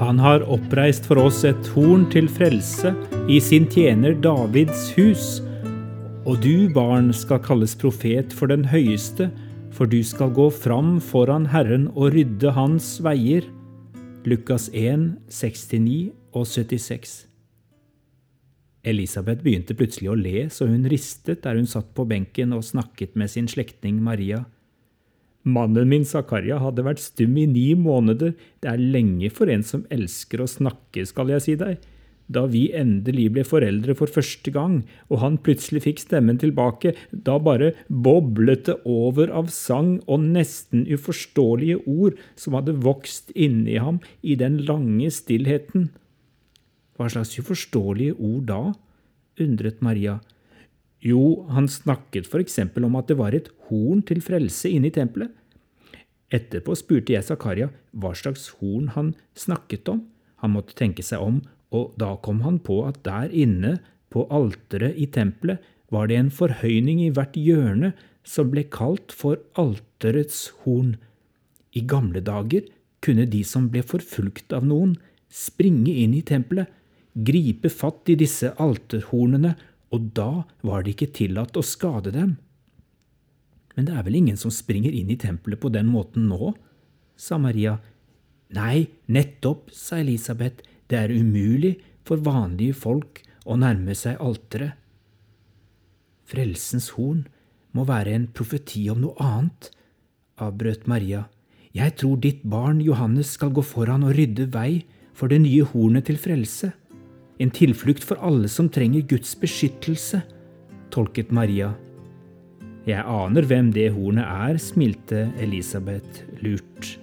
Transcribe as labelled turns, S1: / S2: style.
S1: Han har oppreist for oss et horn til frelse i sin tjener Davids hus. Og du, barn, skal kalles profet for den høyeste, for du skal gå fram foran Herren og rydde hans veier. Lukas 1, 69 og 76. Elisabeth begynte plutselig å le så hun ristet der hun satt på benken og snakket med sin slektning Maria. Mannen min Zakaria hadde vært stum i ni måneder, det er lenge for en som elsker å snakke, skal jeg si deg. Da vi endelig ble foreldre for første gang, og han plutselig fikk stemmen tilbake, da bare boblet det over av sang og nesten uforståelige ord som hadde vokst inni ham i den lange stillheten. Hva slags uforståelige ord da? undret Maria. Jo, han snakket eksempel om at det var et horn til frelse inne i tempelet. Etterpå spurte jeg Zakaria hva slags horn han snakket om. Han måtte tenke seg om, og da kom han på at der inne, på alteret i tempelet, var det en forhøyning i hvert hjørne som ble kalt for alterets horn. I gamle dager kunne de som ble forfulgt av noen, springe inn i tempelet gripe fatt i disse alterhornene, og da var det ikke tillatt å skade dem. Men det er vel ingen som springer inn i tempelet på den måten nå? sa Maria. Nei, nettopp, sa Elisabeth, det er umulig for vanlige folk å nærme seg alteret. Frelsens horn må være en profeti om noe annet, avbrøt Maria. Jeg tror ditt barn Johannes skal gå foran og rydde vei for det nye hornet til frelse en tilflukt for alle som trenger Guds beskyttelse, tolket Maria. Jeg aner hvem det hornet er, smilte Elisabeth lurt.